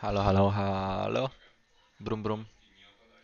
Halo, halo, halo. Brum, brum.